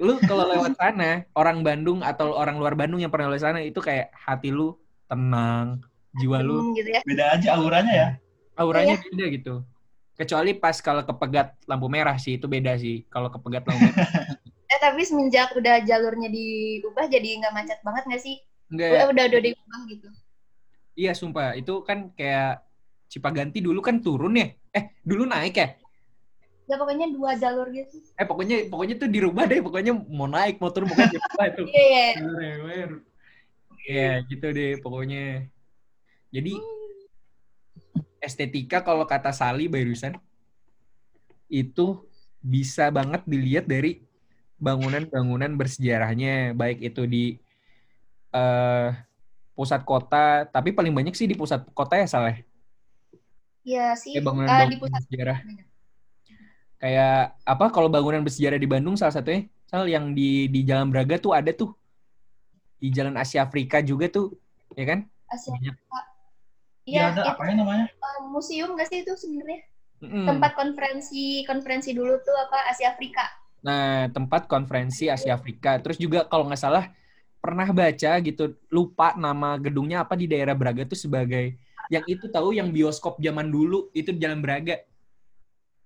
lu kalau lewat sana orang Bandung atau orang luar Bandung yang pernah lewat sana itu kayak hati lu tenang jiwa lu
Hmm, gitu ya.
Beda aja auranya ya.
auranya beda gitu kecuali pas kalau kepegat lampu merah sih itu beda sih kalau kepegat lampu merah
Eh tapi semenjak udah jalurnya diubah jadi nggak macet banget nggak sih?
enggak
Udah udah udah diubah gitu.
iya sumpah itu kan kayak Cipaganti dulu kan turun ya eh dulu naik ya
Ya pokoknya dua jalur gitu.
eh pokoknya pokoknya tuh dirubah deh pokoknya mau naik mau turun pokoknya dirubah itu
Iya, iya.
Iya gitu deh pokoknya. Jadi estetika kalau kata Sali barusan itu bisa banget dilihat dari bangunan-bangunan bersejarahnya baik itu di eh, pusat kota tapi paling banyak sih di pusat kota ya Saleh
Iya sih.
kayak
Eh,
bangunan-bangunan
di pusat
bersejarah kayak apa kalau bangunan bersejarah di Bandung salah satunya Sal yang di di Jalan Braga tuh ada tuh di Jalan Asia Afrika juga tuh ya kan
Asia.
Banyak.
Iya
Iya,
ada
itu,
apa ya namanya?
eh, museum nggak sih itu sebenarnya?
Mm-mm.
Tempat konferensi konferensi dulu tuh apa Asia Afrika.
Nah, tempat konferensi Asia Afrika. Terus juga kalau nggak salah pernah baca gitu, lupa nama gedungnya apa di daerah Braga tuh sebagai yang itu tahu yang bioskop zaman dulu itu di Jalan Braga.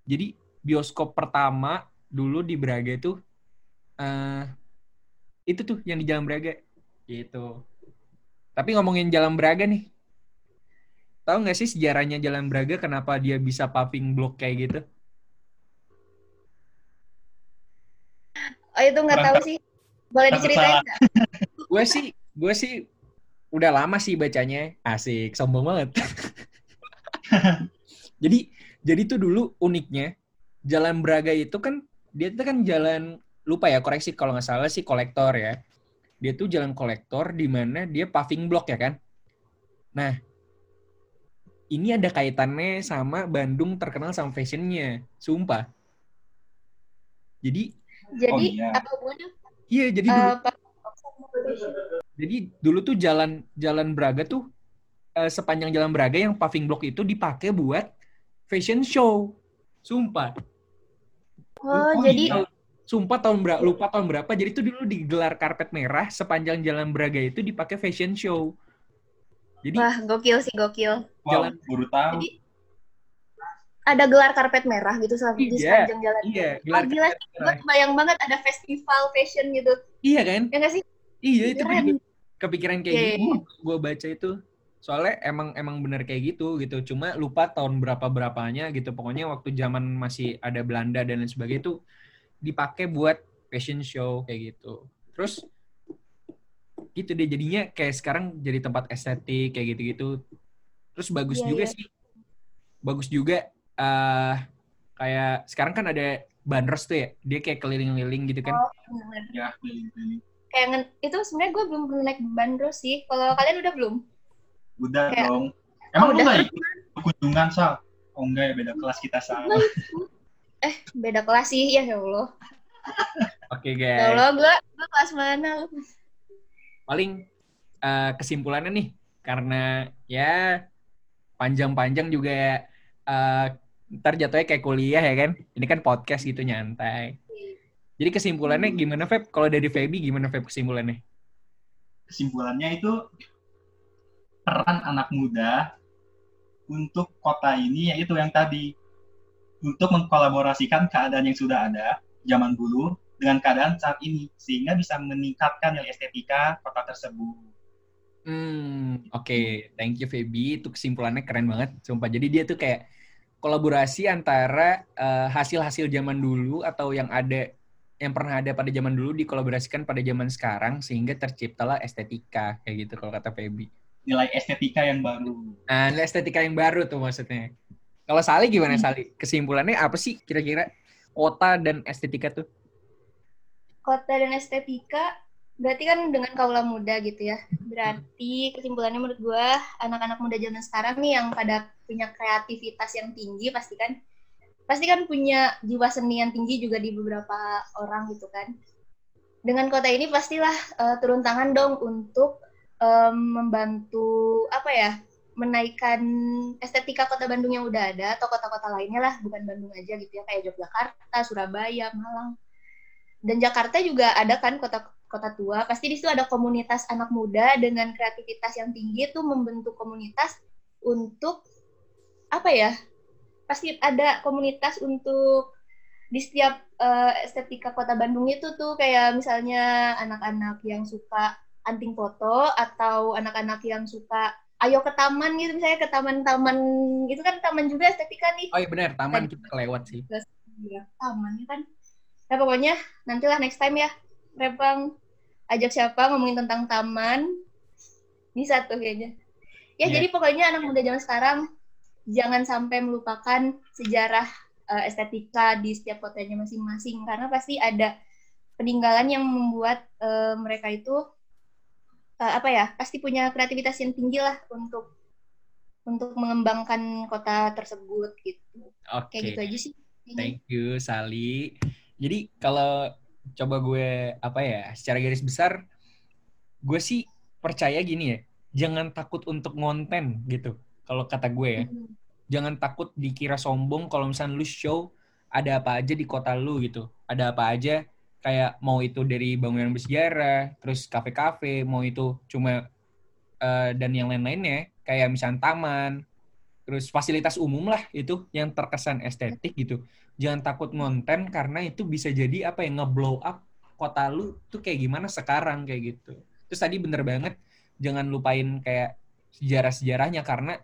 Jadi bioskop pertama dulu di Braga itu eh itu tuh yang di Jalan Braga gitu. Tapi ngomongin Jalan Braga nih. Tahu nggak sih sejarahnya Jalan Braga kenapa dia bisa paving block kayak gitu?
Oh itu nggak tahu sih. Boleh diceritain nggak?
gue sih gue sih udah lama sih bacanya asik sombong banget jadi jadi tuh dulu uniknya jalan Braga itu kan dia tuh kan jalan lupa ya koreksi kalau nggak salah sih kolektor ya dia tuh jalan kolektor di mana dia paving block ya kan nah ini ada kaitannya sama Bandung terkenal sama fashionnya sumpah jadi
Jadi
Oh, iya.
apa hubungannya?
iya jadi dulu
Pak-
Jadi dulu tuh jalan jalan Braga tuh eh, sepanjang jalan Braga yang paving block itu dipakai buat fashion show. Sumpah.
Oh,
Oh,
jadi.
Sumpah tahun berapa lupa tahun berapa. Jadi itu dulu digelar karpet merah sepanjang jalan Braga itu dipakai fashion show. Jadi
wah gokil sih gokil.
Wow,
Jalan-
baru tahu.
Jadi ada gelar karpet merah gitu selama di
Iya,
sepanjang jalan.
iya,
Oh,
gelar
gila
karpet
sih. Gue kebayang banget ada festival fashion gitu.
Iya kan?
Ya nggak sih?
Iya itu
Keren.
juga kepikiran kayak
Iya,
gitu. Gue baca itu. Soalnya emang emang bener kayak gitu gitu. Cuma lupa tahun berapa berapanya gitu. Pokoknya waktu zaman masih ada Belanda dan lain sebagainya itu dipakai buat fashion show kayak gitu. Terus gitu deh jadinya kayak sekarang jadi tempat estetik kayak gitu-gitu. Terus bagus
Iya,
juga
iya.
sih. Bagus juga eh kayak sekarang kan ada bandros tuh ya. Dia kayak keliling-keliling gitu kan.
Oh, bener.
Ya, keliling-keliling.
Kayak nge- itu sebenarnya gue belum pernah naik bandros sih. Kalau kalian udah belum?
Udah
Kayak-
dong. Emang lu
udah.
nggak ikut kunjungan, Sal? Oh enggak ya, beda kelas kita sama.
Eh, beda kelas sih ya ya Allah.
Oke
Ya
guys.
Allah, gue gue kelas mana? lu?
Paling eh, kesimpulannya nih karena ya panjang-panjang juga ya eh, ntar jatuhnya kayak kuliah ya kan? Ini kan podcast gitu nyantai. Jadi kesimpulannya gimana Feb? Kalau dari Feby gimana Feb kesimpulannya?
Kesimpulannya itu peran anak muda untuk kota ini yaitu yang tadi untuk mengkolaborasikan keadaan yang sudah ada zaman dulu dengan keadaan saat ini sehingga bisa meningkatkan nilai estetika kota tersebut.
hmm oke thank you Feby itu kesimpulannya keren banget sumpah jadi dia tuh kayak kolaborasi antara eh, hasil-hasil zaman dulu atau yang ada yang pernah ada pada zaman dulu dikolaborasikan pada zaman sekarang sehingga terciptalah estetika kayak gitu kalau kata Feby.
Nilai estetika yang baru.
Nah, nilai estetika yang baru tuh maksudnya. Kalau Sali gimana
Hmm.
Sali? Kesimpulannya apa sih kira-kira kota dan estetika tuh?
Kota dan estetika berarti kan dengan kaula muda gitu ya. Berarti kesimpulannya menurut gua anak-anak muda zaman sekarang nih yang pada punya kreativitas yang tinggi pasti kan pasti kan punya jiwa seni yang tinggi juga di beberapa orang gitu kan. Dengan kota ini pastilah eh, turun tangan dong untuk em, membantu apa ya menaikkan estetika kota Bandung yang udah ada atau kota-kota lainnya lah bukan Bandung aja gitu ya kayak Yogyakarta, Surabaya, Malang dan Jakarta juga ada kan kota kota tua. Pasti di situ ada komunitas anak muda dengan kreativitas yang tinggi tuh membentuk komunitas untuk apa ya pasti ada komunitas untuk di setiap eh, estetika kota Bandung itu tuh kayak misalnya anak-anak yang suka anting foto atau anak-anak yang suka ayo ke taman gitu misalnya ke taman-taman itu kan taman juga estetika nih.
Oh iya benar, taman kita kelewat sih.
ya taman kan nah pokoknya nantilah next time ya. Repang ajak siapa ngomongin tentang taman? Bisa tuh kayaknya. Ya
Iya.
jadi pokoknya anak muda zaman sekarang jangan sampai melupakan sejarah eh, estetika di setiap kotanya masing-masing. Karena pasti ada peninggalan yang membuat eh, mereka itu eh, apa ya pasti punya kreativitas yang tinggi lah untuk untuk mengembangkan kota tersebut gitu.
Oke.
kayak gitu aja sih.
Thank you Sali. Jadi kalau coba gue apa ya, secara garis besar gue sih percaya gini ya, jangan takut untuk ngonten gitu. Kalau kata gue ya,
Hmm.
jangan takut dikira sombong kalau misalnya lu show ada apa aja di kota lu gitu. Ada apa aja kayak mau itu dari bangunan bersejarah, terus kafe-kafe, mau itu cuma eh, dan yang lain-lainnya kayak misalnya taman, terus fasilitas umum lah itu yang terkesan estetik gitu. Jangan takut ngonten karena itu bisa jadi apa yang nge-blow up kota lu tuh kayak gimana sekarang kayak gitu. Terus tadi bener banget jangan lupain kayak sejarah-sejarahnya karena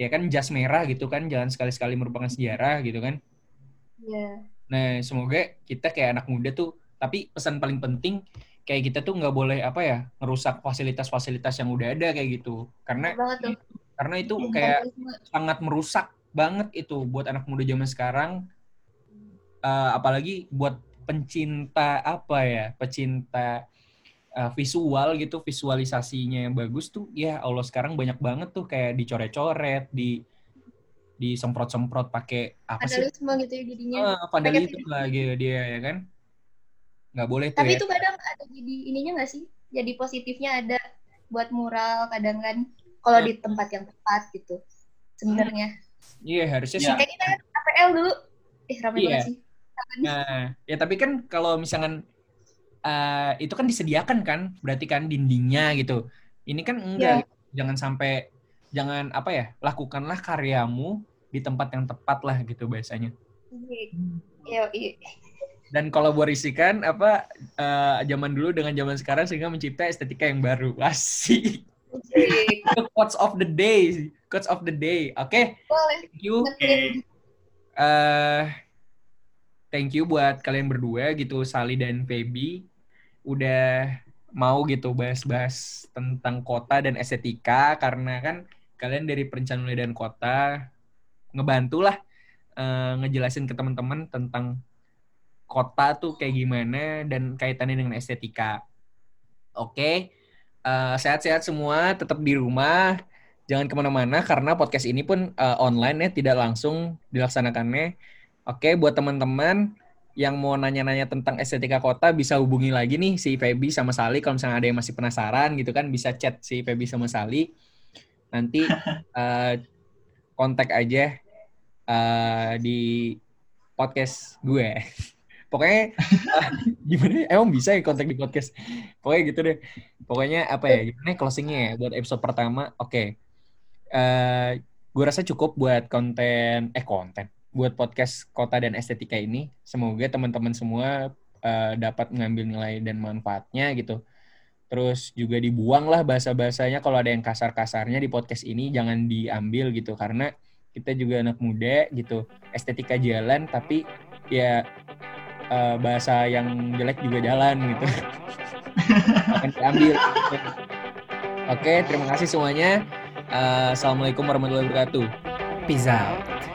ya kan jas merah gitu kan jangan sekali-sekali merupakan sejarah gitu kan.
Iya.
Nah, semoga kita kayak anak muda tuh, tapi pesan paling penting kayak kita tuh nggak boleh apa ya ngerusak fasilitas-fasilitas yang udah ada kayak gitu. Karena karena itu kayak sangat merusak banget itu buat anak muda zaman sekarang. Eh, apalagi buat pencinta apa ya, pecinta eh, visual gitu, visualisasinya yang bagus tuh, ya Allah sekarang banyak banget tuh kayak dicoret-coret, di disemprot-semprot pakai apa sih?
vandalisme gitu ya jadinya.
Ah, vandalisme lah gitu dia ya kan. Nggak boleh tuh
Tapi
ya.
itu kadang ada jadi ininya nggak sih? Jadi positifnya ada buat mural kadang kan kalau
Hmm.
di tempat yang tepat gitu. Sebenarnya.
Iya harusnya
Iya.
sih.
Kayak kita APL dulu. Eh ramai
Iya.
banget sih.
Nah, ya tapi kan kalau misalkan eh, itu kan disediakan kan, berarti kan dindingnya gitu. Ini kan enggak, jangan sampai jangan apa ya, lakukanlah karyamu di tempat yang tepat lah gitu bahasanya.
Iya, iya.
Dan kolaborasikan apa eh, zaman dulu dengan zaman sekarang sehingga mencipta estetika yang baru. Asik. Itu quotes of the day, quotes of the day. Oke,
Boleh.
thank you.
Oke.
eh thank you buat kalian berdua gitu Sali dan Feby udah mau gitu bahas-bahas tentang kota dan estetika karena kan kalian dari perencanaan dan kota ngebantulah eh, ngejelasin ke teman-teman tentang kota tuh kayak gimana dan kaitannya dengan estetika. Oke, eh, sehat-sehat semua, tetap di rumah, jangan ke mana-mana karena podcast ini pun eh, online ya, tidak langsung dilaksanakannya. Oke, buat teman-teman yang mau nanya-nanya tentang estetika kota bisa hubungi lagi nih si Feby sama Sali kalau misalnya ada yang masih penasaran gitu kan bisa chat si Feby sama Sali. Nanti eh, kontak aja eh, di podcast gue. Pokoknya eh, gimana? Emang bisa ya kontak di podcast? Pokoknya gitu deh. Pokoknya apa ya? Gimana closingnya ya buat episode pertama? Oke. Eh, gue rasa cukup buat konten eh konten buat podcast Kota dan Estetika ini. Semoga teman-teman semua uh, dapat mengambil nilai dan manfaatnya gitu. Terus juga dibuang lah bahasa-bahasanya kalau ada yang kasar-kasarnya di podcast ini jangan diambil gitu karena kita juga anak muda gitu. Estetika jalan tapi ya uh, bahasa yang jelek juga jalan gitu. Akan diambil. Oke, terima kasih semuanya. Uh, Assalamualaikum warahmatullahi wabarakatuh.
Peace out.